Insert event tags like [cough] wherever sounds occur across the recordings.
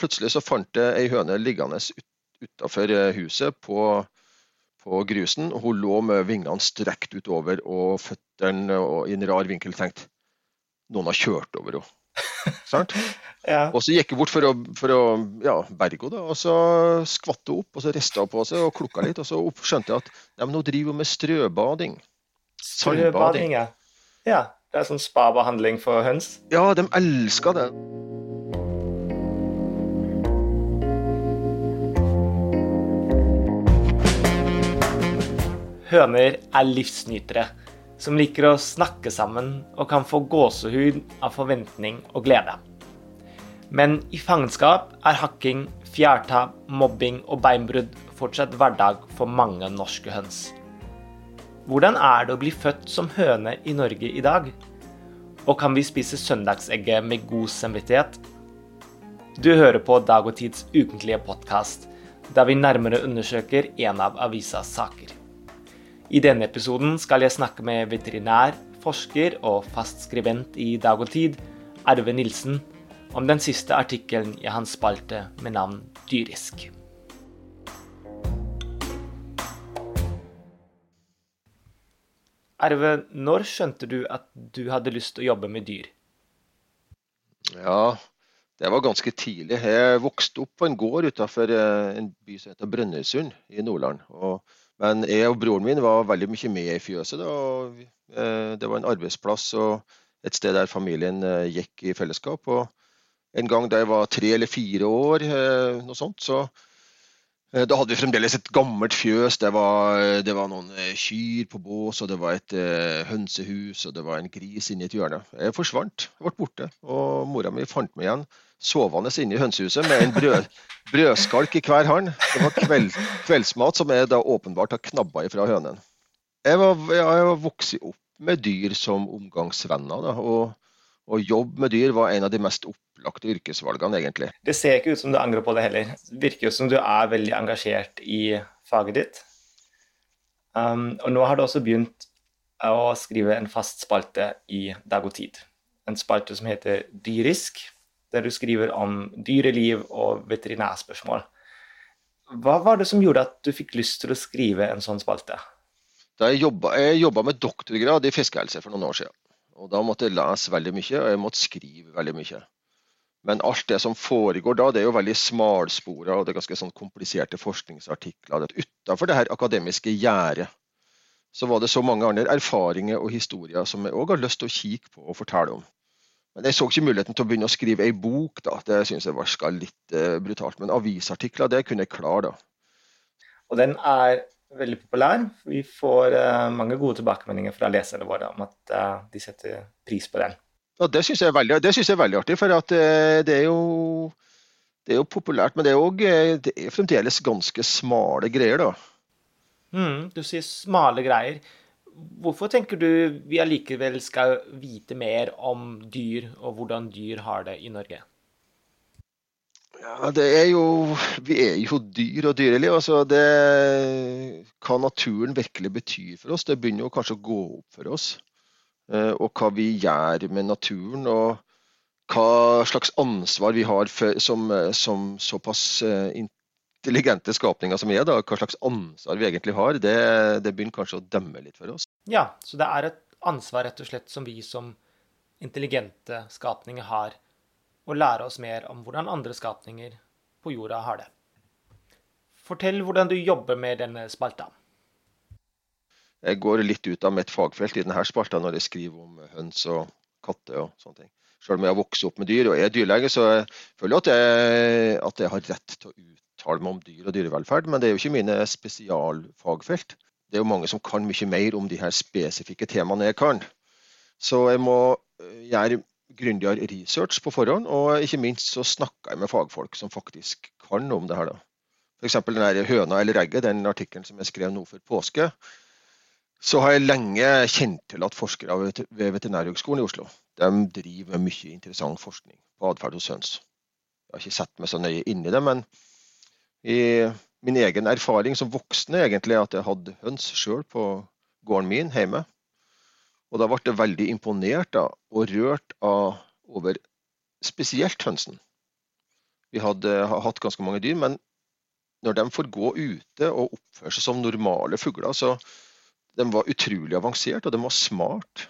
Plutselig så fant jeg ei høne liggende utafor huset på, på, grusen. Hun lå med vingene strekt utover og føttene i en rar vinkel. tenkte noen har kjørt over henne. [laughs] ja. Og så gikk hun bort for å, for å ja, berge henne, og så skvatt hun opp, og så rista hun på seg og klukka litt. Og så skjønte jeg at ja, hun driver med strøbading. Strøbading, ja. ja. Det er sånn spabehandling for høns? Ja, de elsker det. Høner er livsnytere som liker å snakke sammen og kan få gåsehud av forventning og glede. Men i fangenskap er hakking, fjærtap, mobbing og beinbrudd fortsatt hverdag for mange norske høns. Hvordan er det å bli født som høne i Norge i dag? Og kan vi spise søndagsegget med god samvittighet? Du hører på Dag og Tids ukentlige podkast, der vi nærmere undersøker en av avisas saker. I denne episoden skal jeg snakke med veterinær, forsker og fastskribent i Dag og Tid, Arve Nilsen, om den siste artikkelen i hans spalte med navn Dyrisk. Arve, når skjønte du at du hadde lyst til å jobbe med dyr? Ja, det var ganske tidlig. Jeg vokste opp på en gård utenfor eh, en by som heter Brønnøysund i Nordland. og men jeg og broren min var veldig mye med i fjøset. Da. Eh, det var en arbeidsplass og et sted der familien eh, gikk i fellesskap. Og en gang da jeg var tre eller fire år, eh, noe sånt, så da hadde vi fremdeles et gammelt fjøs. Det var, det var noen kyr på bås, og det var et hønsehus og det var en gris inni et hjørne. Jeg forsvant, jeg ble borte. Og mora mi fant meg igjen sovende inne i hønsehuset med en brød, brødskalk i hver hånd. Det var kveld, kveldsmat som jeg da åpenbart har knabba ifra hønen. Jeg var, jeg vokst opp med dyr som omgangsvenner. Da, og, og jobb med dyr var en av de mest opplagte yrkesvalgene, egentlig. Det ser ikke ut som du angrer på det heller. Det virker jo som du er veldig engasjert i faget ditt. Um, og nå har du også begynt å skrive en fast spalte i Dag og Tid. En spalte som heter Dyrisk der du skriver om dyreliv og veterinærspørsmål. Hva var det som gjorde at du fikk lyst til å skrive en sånn spalte? Da jeg jobba med doktorgrad i fiskehelse for noen år siden. Og Da måtte jeg lese veldig mye, og jeg måtte skrive veldig mye. Men alt det som foregår da, det er jo veldig smalspora og det er ganske sånn kompliserte forskningsartikler. Utenfor det her akademiske gjerdet så var det så mange andre erfaringer og historier som jeg òg har lyst til å kikke på og fortelle om. Men jeg så ikke muligheten til å begynne å skrive ei bok, da. Det syns jeg var litt uh, brutalt. Men avisartikler, det kunne jeg klare, da. Og den er veldig populær. Vi får uh, mange gode tilbakemeldinger fra leserne våre om at uh, de setter pris på den. Ja, Det syns jeg, jeg, er veldig artig, for at, det, er jo, det er jo populært. Men det er, også, det er fremdeles ganske smale greier, da. Mm, du sier smale greier. Hvorfor tenker du vi allikevel skal vite mer om dyr, og hvordan dyr har det i Norge? Ja, det er jo Vi er jo dyr og dyreliv. Altså det, hva naturen virkelig betyr for oss, det begynner jo kanskje å gå opp for oss. Eh, og hva vi gjør med naturen, og hva slags ansvar vi har for, som, som såpass eh, intelligente skapninger som er, da, hva slags ansvar vi egentlig har, det, det, begynner kanskje å dømme litt for oss. Ja, så det er et ansvar rett og slett som vi som intelligente skapninger har, å lære oss mer om hvordan andre skapninger på jorda har det. Fortell hvordan du jobber med denne spalta. Jeg går litt ut av mitt fagfelt i denne spalta når jeg skriver om høns og katter og sånne ting. Selv om jeg har vokst opp med dyr og er dyrlege, så jeg føler jeg at jeg, at jeg har rett til å ut uttale meg om dyr og dyrevelferd, men det er jo ikke mine spesialfagfelt. Det er jo mange som kan mye mer om de her spesifikke temaene jeg kan. Så jeg må eh, gjøre grundigere research på forhånd, og ikke minst så snakker jeg med fagfolk som faktisk kan om det her. da. F.eks. den der høna eller egget, den artikkelen som jeg skrev nå før påske. Så har jeg lenge kjent til at forskere ved Veterinærhøgskolen i Oslo de driver med mye interessant forskning på atferd hos høns. Jeg har ikke sett meg så nøye inn i det, men i min egen erfaring som voksen egentlig at jeg hadde høns sjøl på gården min hjemme. Og da ble jeg veldig imponert da, og rørt av, over spesielt hønsen. Vi hadde hatt ganske mange dyr, men når de får gå ute og oppføre seg som normale fugler, så de var utrolig avansert, og de var smart.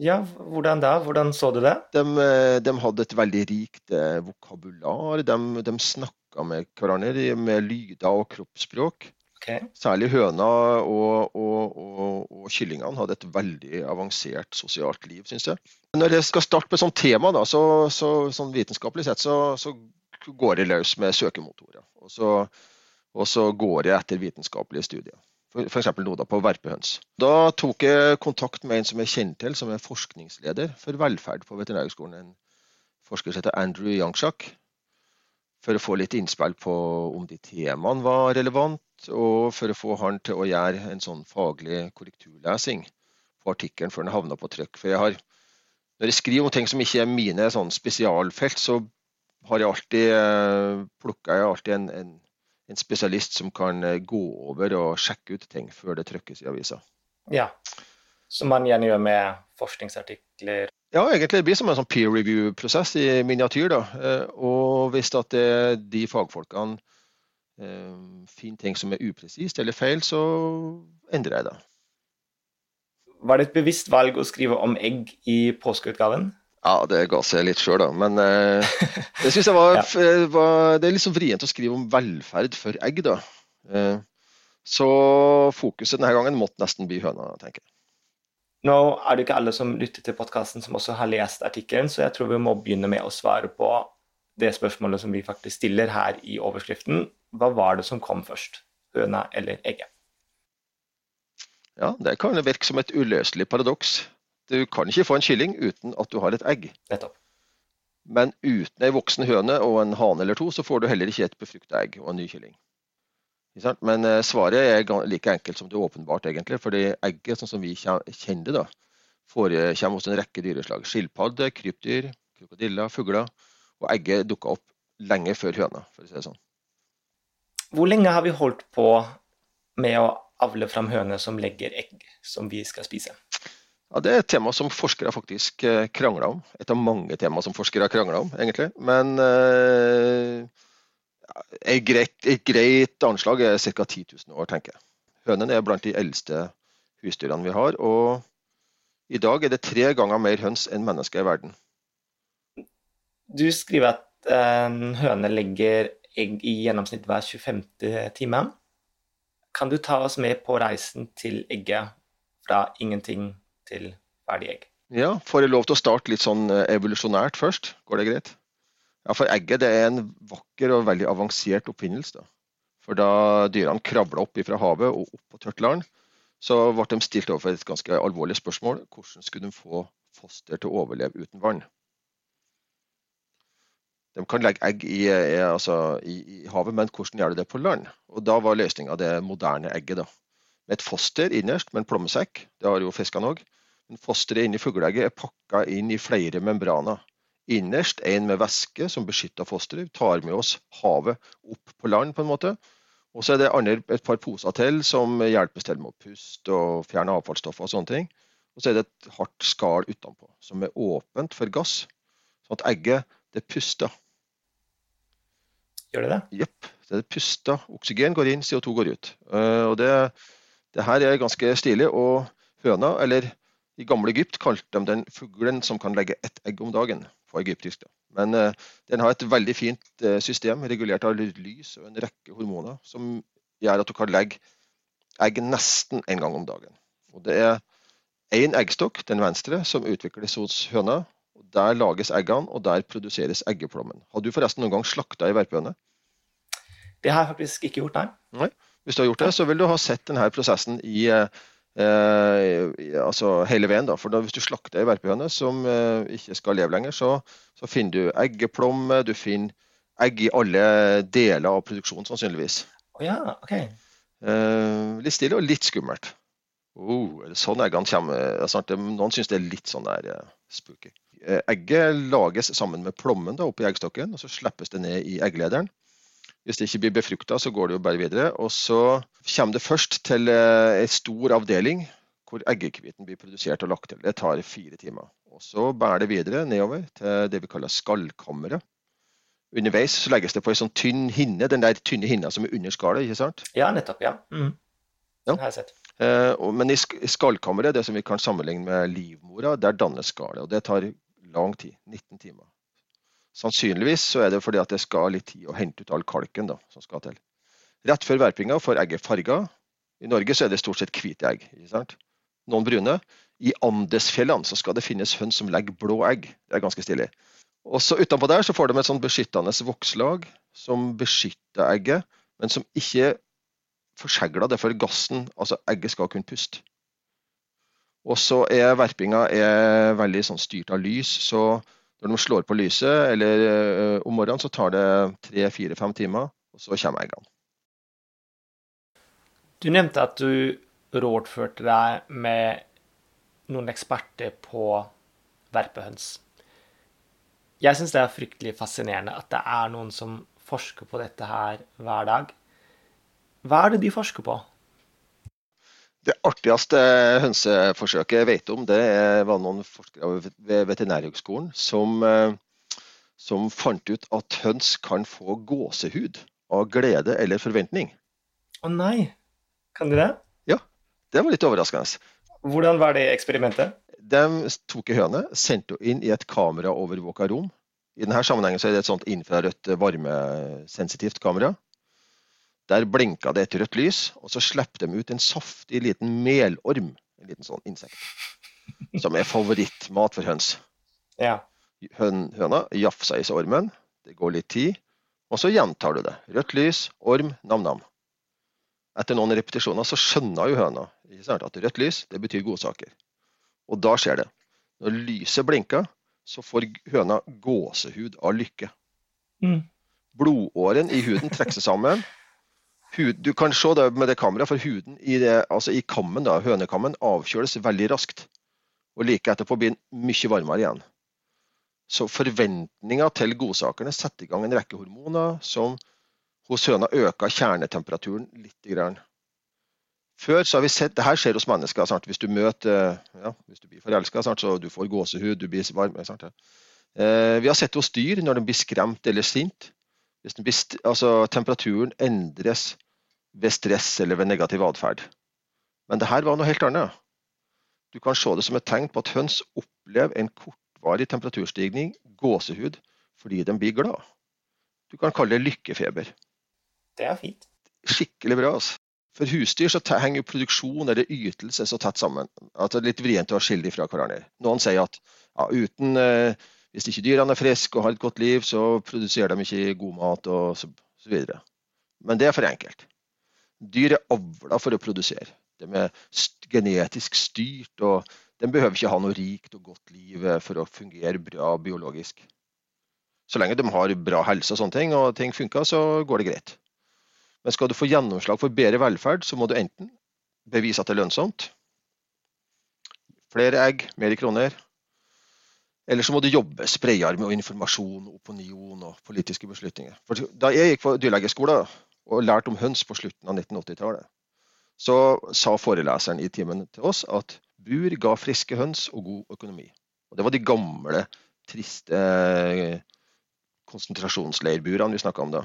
Ja, hvordan da? Hvordan så du det? De, eh, de hadde et veldig rikt eh, vokabular. De, de snakka med hverandre med lyder og kroppsspråk. Okay. Særlig høna og, og, og, og, kyllingene hadde et veldig avansert sosialt liv, syns jeg. Når jeg skal starte med sånt tema, da, så, så, sånn vitenskapelig sett, så, så, går jeg løs med søkemotorer. Og så, og så går jeg etter vitenskapelige studier. F.eks. nå da på verpehøns. Da tok jeg kontakt med en som jeg kjenner til, som er forskningsleder for velferd på Veterinærhøgskolen. En forsker som heter Andrew Youngshak. For å få litt innspill på om de temaene var relevant, og for å få han til å gjøre en sånn faglig korrekturlesing på artikkelen før den havna på trykk. For jeg har, når jeg skriver om ting som ikke er mine sånn spesialfelt, så har jeg alltid eh, plukka en, en, en, spesialist som kan eh, gå over og sjekke ut ting før det trykkes i avisa. Ja, Som man gjerne gjør med forskningsartikler? Ja, egentlig det blir som en sånn peer review-prosess i miniatyr. da. Eh, og hvis at det, de fagfolkene Ehm, finner ting som er upresist eller feil, så endrer jeg det. Var det et bevisst valg å skrive om egg i påskeutgaven? Ja, det ga seg litt sjøl, da. Men eh, det synes jeg var, [laughs] ja. Eh, var, Det er litt sånn vrient å skrive om velferd for egg, da. Eh, så fokuset denne gangen måtte nesten bli høna, tenker jeg. Nå er det ikke alle som lytter til podkasten som også har lest artikkelen, så jeg tror vi må begynne med å svare på det spørsmålet som vi faktisk stiller her i overskriften. Hva var det som kom først, høna eller egget? Ja, Det kan virke som et uløselig paradoks. Du kan ikke få en kylling uten at du har et egg. Nettopp. Men uten ei voksen høne og en hane eller to, så får du heller ikke et befrukta egg og en ny kylling. Men eh, svaret er like enkelt som det er åpenbart, egentlig. fordi egget, sånn som vi kjenner det, forekommer hos en rekke dyreslag. Skilpadde, krypdyr, krokodiller, fugler og egget dukka opp lenge før høna, for å si det sånn. Hvor lenge har vi holdt på med å avle fram høner som legger egg som vi skal spise? Ja, Det er et tema som forskere faktisk eh, krangler om. Et av mange tema som forskere krangler om, egentlig. Men eh, et, greit, et greit anslag er ca. 10 000 år, tenker jeg. Hønene er blant de eldste husdyrene vi har. Og i dag er det tre ganger mer høns enn mennesker i verden. Du skriver at en høne legger egg i gjennomsnitt hver 25. time. Kan du ta oss med på reisen til egget fra ingenting til ferdig egg? Ja, får jeg lov til å starte litt sånn eh, evolusjonært først? Går det greit? Ja, for egget er en vakker og veldig avansert oppfinnelse. Da. For da dyrene kravla opp fra havet og opp på tørt land, så ble de stilt overfor et ganske alvorlig spørsmål. Hvordan skulle de få foster til å overleve uten vann? De kan legge egg i, i, altså, i, i, havet, men hvordan gjør de det på land? Og Da var løsninga det moderne egget. da. Med et foster innerst med en plommesekk, det har jo fiskene òg. Men fosteret inni fugleegget er pakka inn i flere membraner. Innerst en med væske som beskytter fosteret. Tar med oss havet opp på land, på en måte. Og så er det andre, et par poser til som hjelpes til med å puste og fjerne avfallsstoffer og sånne ting. Og så er det et hardt skall utenpå som er åpent for gass, sånn at egget det puster. Gjør det det? Jepp. Det er pusta. Oksygen går inn, CO2 går ut. Uh, og det, det, her er ganske stilig. Og høna, eller i gamle Egypt kalte de den fuglen som kan legge ett egg om dagen på egyptisk. Da. Men uh, den har et veldig fint uh, system, regulert av lys og en rekke hormoner, som gjør at du kan legge egg nesten en gang om dagen. Og det er én eggstokk, den venstre, som utvikles hos høna. Der lages eggene, og der produseres eggeplommen. Har du forresten noen gang slakta ei verpehøne? Det har jeg faktisk ikke gjort, nei. nei. Hvis du har gjort det, så vil du ha sett denne prosessen i, eh, altså hele veien. Da. For da, hvis du slakter ei verpehøne som eh, ikke skal leve lenger, så, så, finner du eggeplomme, du finner egg i alle deler av produksjonen, sannsynligvis. Oh, ja, ok. Eh, litt stille og litt skummelt. Oh, er det sånn eggene kommer? Sant? noen syns det er litt sånn der uh, spooky. Eh, egget lages sammen med plommen da, oppi eggstokken, og så slippes det ned i egglederen. Hvis det ikke blir befrukta, så går det jo bare videre. Og så kommer det først til ei eh, stor avdeling hvor eggehviten blir produsert og lagt til. Det tar fire timer. Og Så bærer det videre nedover til det vi kaller skallkammeret. underveis så legges det på ei sånn tynn hinne, den der tynne hinna som er under skallet. ikke sant? Ja, nettopp. Ja. Mm. Ja. Det har jeg sett. Eh, men i i skallkammeret, det som vi kan sammenligne med livmora, der dannes skallet. Og det tar lang tid. 19 timer. Sannsynligvis så er det fordi at det skal litt tid å hente ut all kalken da, som skal til. Rett før verpinga får egget farger. I Norge så er det stort sett hvite egg. ikke sant? Noen brune. I Andesfjellene så skal det finnes høns som legger blå egg. Det er ganske stilig. Og så Utenpå der så får de et sånn beskyttende vokslag som beskytter egget, men som ikke forsegler det for gassen. Altså egget skal kunne puste. Og så er verpinga er veldig sånn styrt av lys, så når de slår på lyset eller ø, om morgenen, så tar det tre-fire-fem timer, og så kommer eggene. Du nevnte at du rådførte deg med noen eksperter på verpehøns. Jeg syns det er fryktelig fascinerende at det er noen som forsker på dette her hver dag. Hva er det de forsker på? Det artigste hønseforsøket jeg vet om, det var noen forskere ved Veterinærhøgskolen som, eh, som fant ut at høns kan få gåsehud av glede eller forventning. Å nei, kan de det? Ja, Det var litt overraskende. Hvordan var det eksperimentet? De tok ei høne, sendte henne inn i et kameraovervåka rom. I denne sammenhengen så er det et sånt infrarødt varmesensitivt kamera. Der blinka det et rødt lys, og så slapp de ut en saftig liten melorm. En liten sånn insekt. Som er favorittmat for høns. Ja. Høn, høna jafsa i seg ormen, det går litt tid, og så gjentar du det. Rødt lys, orm, nam-nam. Etter noen repetisjoner så skjønner jo høna at rødt lys det betyr godsaker. Og da skjer det. Når lyset blinker, så får høna gåsehud av lykke. Mm. Blodåren i huden trekker seg sammen. Hud, du kan se det med det kameraet, for huden i, det, altså i kammen, da, hønekammen avkjøles veldig raskt. Og like etterpå blir den mye varmere igjen. Så forventninga til godsakerne setter i gang en rekke hormoner som hos høna øker kjernetemperaturen litt. Før så har vi sett, det her skjer hos mennesker. Sant? Hvis du møter, ja, hvis du blir forelska, så du får gåsehud, du blir varm. Sant? Eh, vi har sett det hos dyr når de blir skremt eller sint. Hvis blir, altså, temperaturen endres ved stress eller ved negativ atferd. Men det her var noe helt annet. Du kan se det som et tegn på at høns opplever en kortvarig temperaturstigning, gåsehud, fordi de blir glad. Du kan kalle det lykkefeber. Det er fint. Skikkelig bra. altså. For husdyr så henger jo produksjon eller ytelse så tett sammen at det er litt vrient å skille dem fra hverandre. Noen sier at ja, uten, eh, hvis ikke dyrene er friske og har et godt liv, så produserer de ikke god mat og så, så videre. Men det er for enkelt. Dyr er avla for å produsere. De er genetisk styrt, og de behøver ikke ha noe rikt og godt liv eh, for å fungere bra biologisk. Så lenge de har bra helse og sånne ting, og ting funker, så går det greit. Men skal du få gjennomslag for bedre velferd, så må du enten bevise at det er lønnsomt, flere egg, mer i kroner, eller så må du jobbe bredere med informasjon, opinion og politiske beslutninger. For da jeg gikk på dyrlegeskolen og lærte om høns på slutten av 1980-tallet, så sa foreleseren i timen til oss at bur ga friske høns og god økonomi. Og Det var de gamle, triste eh, konsentrasjonsleirburene vi snakka om da.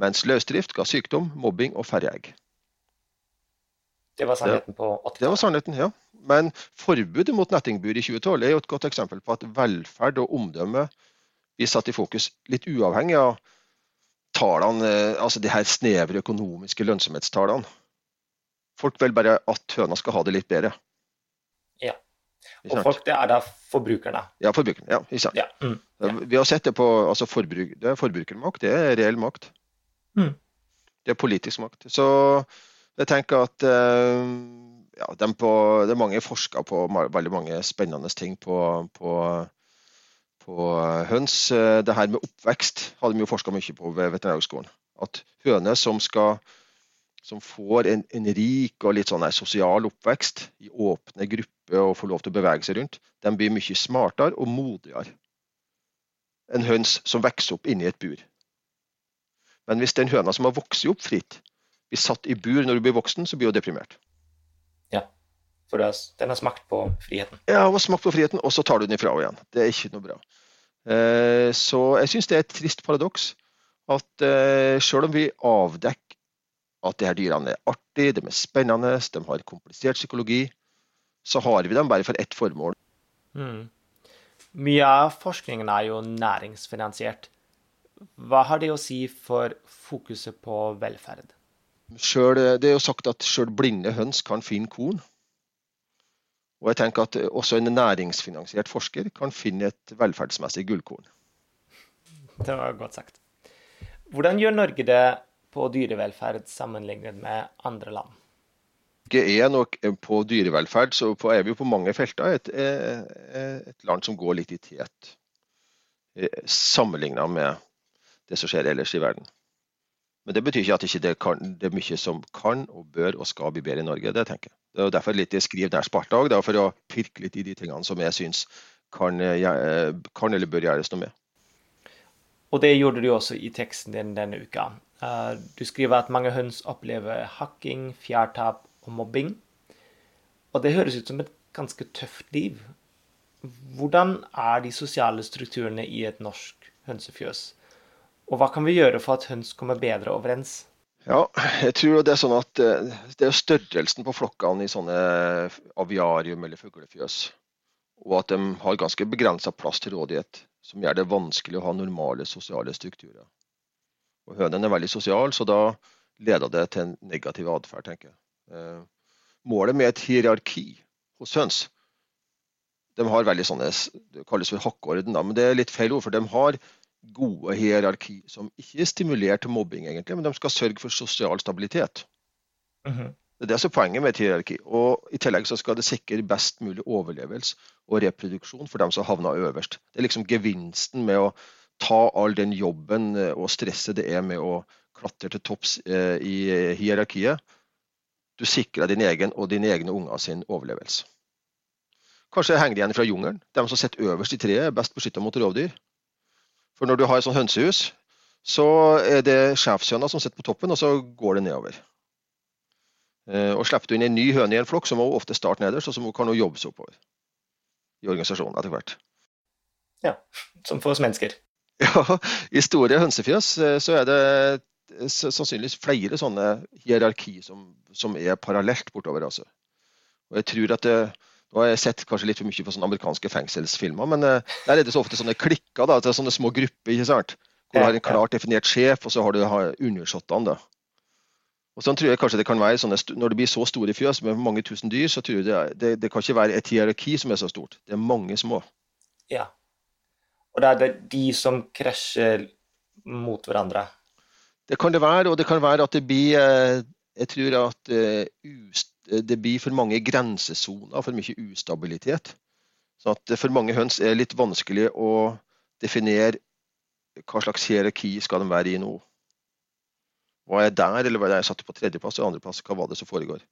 Mens løsdrift ga sykdom, mobbing og færre egg. Det var sannheten på Det var 80-tallet. sannheten, ja. Men forbudet mot nettingbur i 2012 er jo et godt eksempel på at velferd og omdømme blir satt i fokus litt uavhengig av tallene, eh, altså de her snevre økonomiske lønnsomhetstallene. Folk vil bare at høna skal ha det litt bedre. Ja. Og folk, det er da forbrukerne. Ja, forbrukerne. Ja, ikke sant. Ja. Mm. Ja. Vi har sett det på altså forbruk, det er forbrukermakt, det er reell makt. Mm. Det er politisk makt. Så jeg tenker at eh, ja, dem på, det er mange forsker på veldig mange spennende ting på, på, på høns. Eh, Det her med oppvekst har de forska mye på ved Veterinærhøgskolen. At høner som skal som får en, en rik og litt sånn sosial oppvekst i åpne grupper og får lov til å bevege seg rundt, de blir mye smartere og modigere enn høns som vokser opp inni et bur. Men hvis den høna som har vokst opp fritt, blir satt i bur når du blir voksen, så blir hun deprimert. For det er- den har smakt på friheten. Ja, hun har smakt på friheten, og så tar du den ifra henne igjen. Det er ikke noe bra. Eh, så jeg syns det er et trist paradoks at sjøl selv om vi avdekker at de her dyrene er artige, de er spennende, de har komplisert psykologi, så har vi dem bare for ett formål. Mm. Mye av forskningen er jo næringsfinansiert. Hva har det å si for fokuset på velferd? Selv, det er jo sagt at sjøl blinde høns kan finne korn. Og jeg tenker at også en næringsfinansiert forsker kan finne et velferdsmessig gullkorn. Det var godt sagt. Hvordan gjør Norge det på dyrevelferd sammenlignet med andre land? Norge er nok på dyrevelferd, så er vi jo på mange felter et, et land som går litt i tet. sammenligna med det som skjer ellers i verden. Men det betyr ikke at ikke det, kan, det, er mye som kan og bør og skal bli bedre i Norge. Det tenker jeg. Det er derfor litt jeg skriver der Sparta òg, for å pirke litt i de tingene som jeg syns kan, eh, kan, eller bør gjøres noe med. Og det gjorde du også i teksten din denne uka. Eh, du skriver at mange høns opplever hakking, fjærtap og mobbing. Og det høres ut som et ganske tøft liv. Hvordan er de sosiale strukturene i et norsk hønsefjøs? Og hva kan vi gjøre for at høns kommer bedre overens? Ja, jeg tror det er sånn at eh, det er størrelsen på flokkene i sånne aviarium eller fuglefjøs, og at de har ganske begrensa plass til rådighet, som gjør det vanskelig å ha normale sosiale strukturer. Og Hønen er veldig sosial, så da leder det til en negativ atferd, tenker jeg. Eh, målet med et hierarki hos høns de har veldig sånne, Det kalles for hakkorden, men det er litt feil ord. For de har gode hierarki som ikke stimulerer til mobbing, egentlig, men de skal sørge for sosial stabilitet. Mm -hmm. Det er det som er poenget med et hierarki. Og I tillegg så skal det sikre best mulig overlevelse og reproduksjon for dem som havner øverst. Det er liksom gevinsten med å ta all den jobben eh, og stresset det er med å klatre til topps eh, i hierarkiet. Du sikrer din egen og dine egne unger sin overlevelse. Kanskje henger det igjen fra jungelen. De som sitter øverst i treet, er best beskytta mot rovdyr. For når du har et sånt hønsehus, så er det sjefshøna som sitter på toppen, og så går det nedover. Eh, og Slipper du inn en ny høne i en flokk, så må hun ofte starte nederst, og så kan hun jobbe seg oppover i organisasjonen etter hvert. Ja, som for oss mennesker. [laughs] Ja, i store hønsefjøs eh, så er det sannsynligvis flere sånne hierarki som, som er parallelt bortover. Altså. Og jeg tror at det, nå har jeg sett kanskje litt for mye på sånne amerikanske fengselsfilmer, men uh, der er det så ofte sånne klikker, da, til sånne små grupper. ikke sant? Hvor du har en klart definert sjef, og så har du undersåttene. Og sånn tror jeg kanskje det kan være sånne, Når det blir så store fjøs med mange tusen dyr, så tror jeg det, det, det kan ikke være et hierarki som er så stort. Det er mange små. Ja. Og da er det de som krasjer mot hverandre? Det kan det være, og det kan være at det blir eh, Jeg tror at uh, det blir for mange grensesoner, for mye ustabilitet. Så at for mange høns er det litt vanskelig å definere hva slags hierarki skal de være i nå. Hva er der, eller hva er det jeg satt på tredjeplass og andreplass? Hva var det som foregår?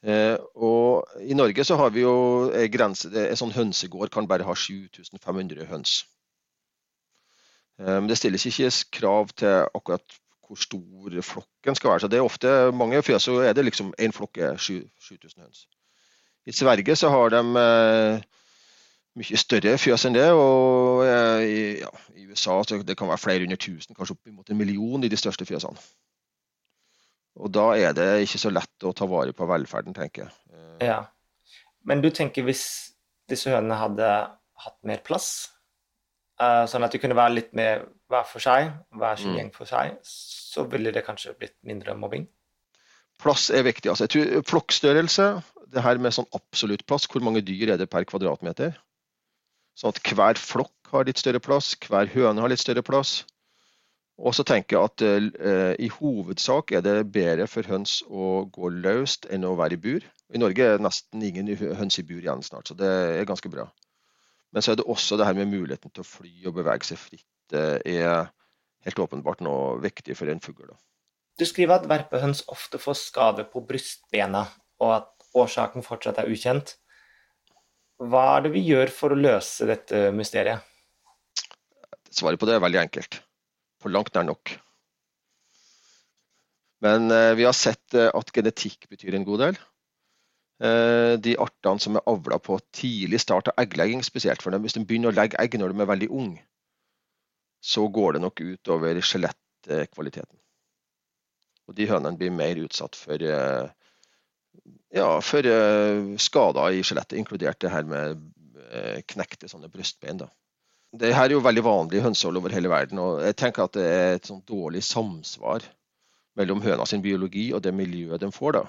Eh, og I Norge så har vi jo en grense, en sånn hønsegård kan bare ha 7500 høns. Eh, men det stilles ikke krav til akkurat hvor stor flokken skal være. Så det er ofte mange fjøs så er det liksom én flokk er 7000 høns. I Sverige så har de eh, mye større fjøs enn det. Og eh, i, ja, i, USA så det kan være flere under tusen, kanskje oppimot en million i de største fjøsene. Og da er det ikke så lett å ta vare på velferden, tenker jeg. Eh, ja. Men du tenker hvis disse hønene hadde hatt mer plass, sånn at de kunne være litt mer hver for seg, hver sin mm. gjeng for seg, så ville det kanskje blitt mindre mobbing? Plass er viktig. altså jeg tror Flokkstørrelse, det her med sånn absolutt plass, hvor mange dyr er det per kvadratmeter? Sånn at hver flokk har litt større plass, hver høne har litt større plass. Og så tenker jeg at eh, i hovedsak er det bedre for høns å gå løst enn å være i bur. I Norge er nesten ingen høns i bur igjen snart, så det er ganske bra. Men så er det også det her med muligheten til å fly og bevege seg fritt er helt åpenbart noe viktig for en fugl. Du skriver at verpehøns ofte får skade på brystbena, og at årsaken fortsatt er ukjent. Hva er det vi gjør for å løse dette mysteriet? Svaret på det er veldig enkelt. På langt nær nok. Men eh, vi har sett eh, at genetikk betyr en god del. Eh, de artene som er avla på tidlig start av egglegging spesielt, for dem, hvis de begynner å legge egg når de er veldig unge, så går det nok ut over skjelettkvaliteten. Og de hønene blir mer utsatt for, eh, ja, for eh, skader i skjelettet, inkludert det her med eh, knekte sånne brystbein. Da. Det her er jo veldig vanlig i hønsehold over hele verden, og jeg tenker at det er et sånn dårlig samsvar mellom høna sin biologi og det miljøet de får. da.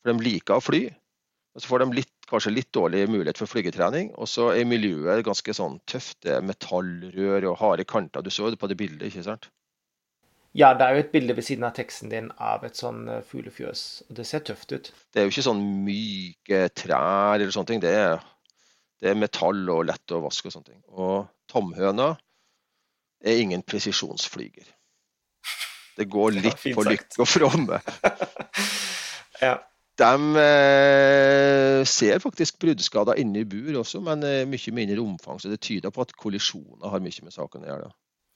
For De liker å fly, og så får de litt, kanskje litt dårlig mulighet for flygetrening. Og så er miljøet ganske sånn tøft. Det er metallrør og harde kanter. Du så det på det bildet, ikke sant? Ja, det er jo et bilde ved siden av teksten din av et sånn eh, fuglefjøs. Og det ser tøft ut. Det er jo ikke sånn myke trær eller sånne ting. Det er, det er metall og lett å vaske og sånne ting. Og tomhøna er ingen presisjonsflyger. Det går [laughs] litt ja, på lykke og fromme. [laughs] ja. De eh, ser faktisk bruddskader inne i bur også, men eh, mye mindre omfang. Så det tyder på at kollisjoner har mye med saken å gjøre.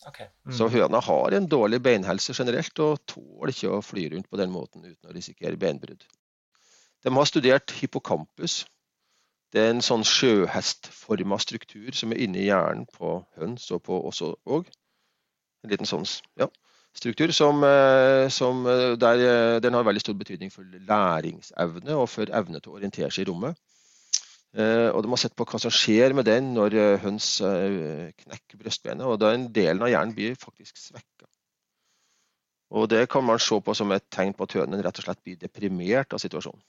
Okay. Mm. Så høna har en dårlig beinhelse generelt, og tåler ikke å fly rundt på den måten uten å risikere beinbrudd. De har studert hippocampus. Det er en sånn sjøhestforma struktur som er inni hjernen på høns og på oss òg. En liten sånn ja, struktur som, eh, som eh, der, eh, den har veldig stor betydning for læringsevne og for evne til å orientere seg i rommet. Og De har sett på hva som skjer med den når høns knekker brystbenet. og Den delen av hjernen blir faktisk svekka. Og Det kan man se på som et tegn på at hønen rett og slett blir deprimert av situasjonen.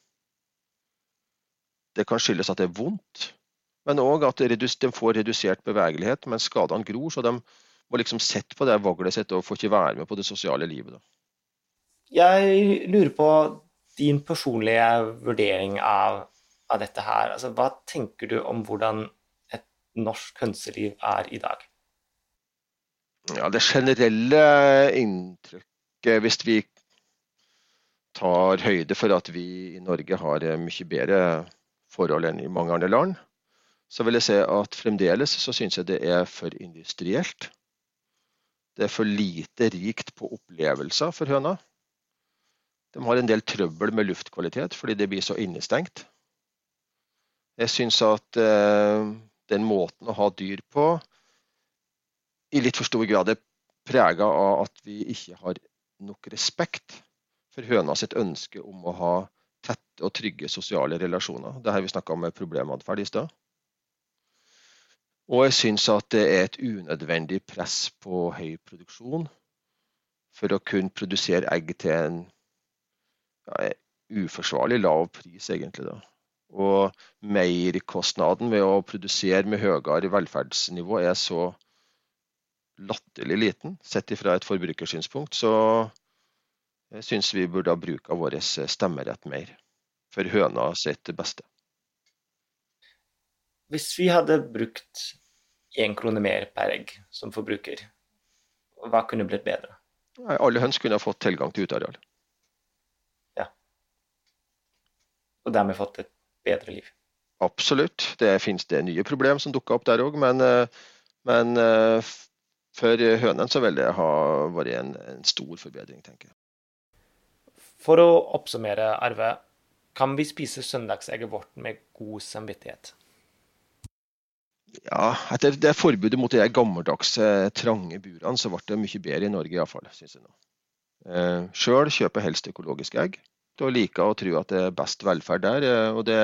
Det kan skyldes at det er vondt, men òg at de får redusert bevegelighet mens skadene gror. så de må liksom sitte på det vaglet sitt og får ikke være med på det sosiale livet. Da. Jeg lurer på din personlige vurdering av, av dette her. Altså, hva tenker du om hvordan et norsk hønseliv er i dag? Ja, Det generelle inntrykket, hvis vi tar høyde for at vi i Norge har mye bedre forhold enn i mange andre land, så vil jeg si at fremdeles så syns jeg det er for industrielt. Det er for lite rikt på opplevelser for høna. De har en del trøbbel med luftkvalitet fordi det blir så innestengt. Jeg syns at eh, den måten å ha dyr på i litt for stor grad er prega av at vi ikke har nok respekt for høna sitt ønske om å ha tette og trygge sosiale relasjoner. Det her vi snakka om med problematferd i stad. Og jeg syns at det er et unødvendig press på høy produksjon for å kunne produsere egg til en ja, uforsvarlig lav pris, egentlig. da. Og meierkostnaden ved å produsere med høyere velferdsnivå er så latterlig liten, sett fra et forbrukersynspunkt. Så jeg syns vi burde ha bruk av vår stemmerett mer, for høna sitt beste. Hvis vi hadde brukt én krone mer per egg som forbruker, hva kunne blitt bedre? Alle høns kunne ha fått tilgang til uteareal. Ja. Og dermed fått et bedre liv? Absolutt. Det finnes det nye problem som dukker opp der òg, men, eh, men, eh, for hønene så vil det ha vært en, en stor forbedring, tenker jeg. For å oppsummere, Arve. Kan vi spise søndagsegget vårt med god samvittighet? Ja, etter det forbudet mot de gammeldagse, trange burene, så ble det mye bedre i Norge iallfall, syns jeg nå. Eh, Sjøl kjøper helst økologiske egg. Da liker å tro at det er best velferd der. Eh, og det,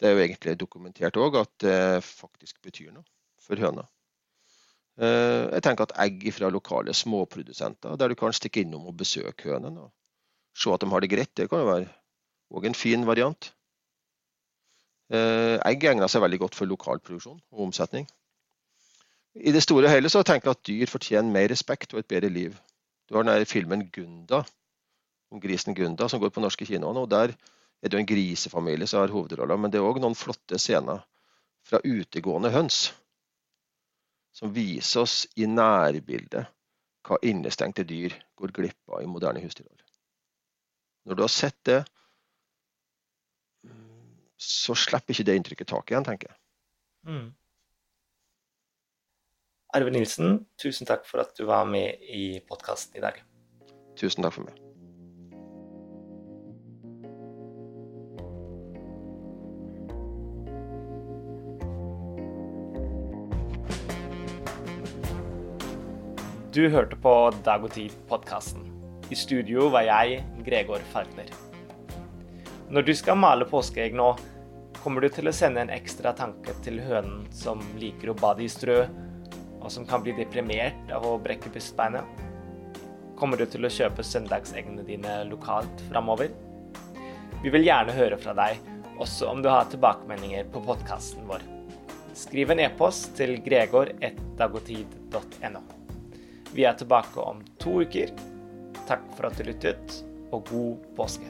det er jo egentlig dokumentert òg at det faktisk betyr noe for høna. Eh, jeg tenker at egg fra lokale småprodusenter, der du kan stikke innom og besøke hønene og se at de har det greit, det kan jo være òg en fin variant. Eh, egg egner seg veldig godt for lokalproduksjon og omsetning. I det store og hele så tenker jeg at dyr fortjener mer respekt og et bedre liv. Du har den filmen 'Gunda', om grisen Gunda, som går på norske kinoer nå. Der er det jo en grisefamilie som har hovedrolla, men det er òg noen flotte scener fra utegående høns som viser oss i nærbildet hva innestengte dyr går glipp av i moderne husdyrhold. Når du har sett det, så slipper ikke det inntrykket tak igjen, tenker jeg. Mm. Arve Nilsen, tusen takk for at du var med i podkasten i dag. Tusen takk for meg. Du hørte på Dag og Tid-podkasten. I studio var jeg, Gregor Falkner. Når du skal male påskeegg nå, kommer du til å sende en ekstra tanke til hønen som liker å bade i strø, og som kan bli deprimert av å brekke pustebeinet? Kommer du til å kjøpe søndagseggene dine lokalt framover? Vi vil gjerne høre fra deg, også om du har tilbakemeldinger på podkasten vår. Skriv en e-post til gregor1dagotid.no. Vi er tilbake om to uker. Takk for at du lyttet, og god påske.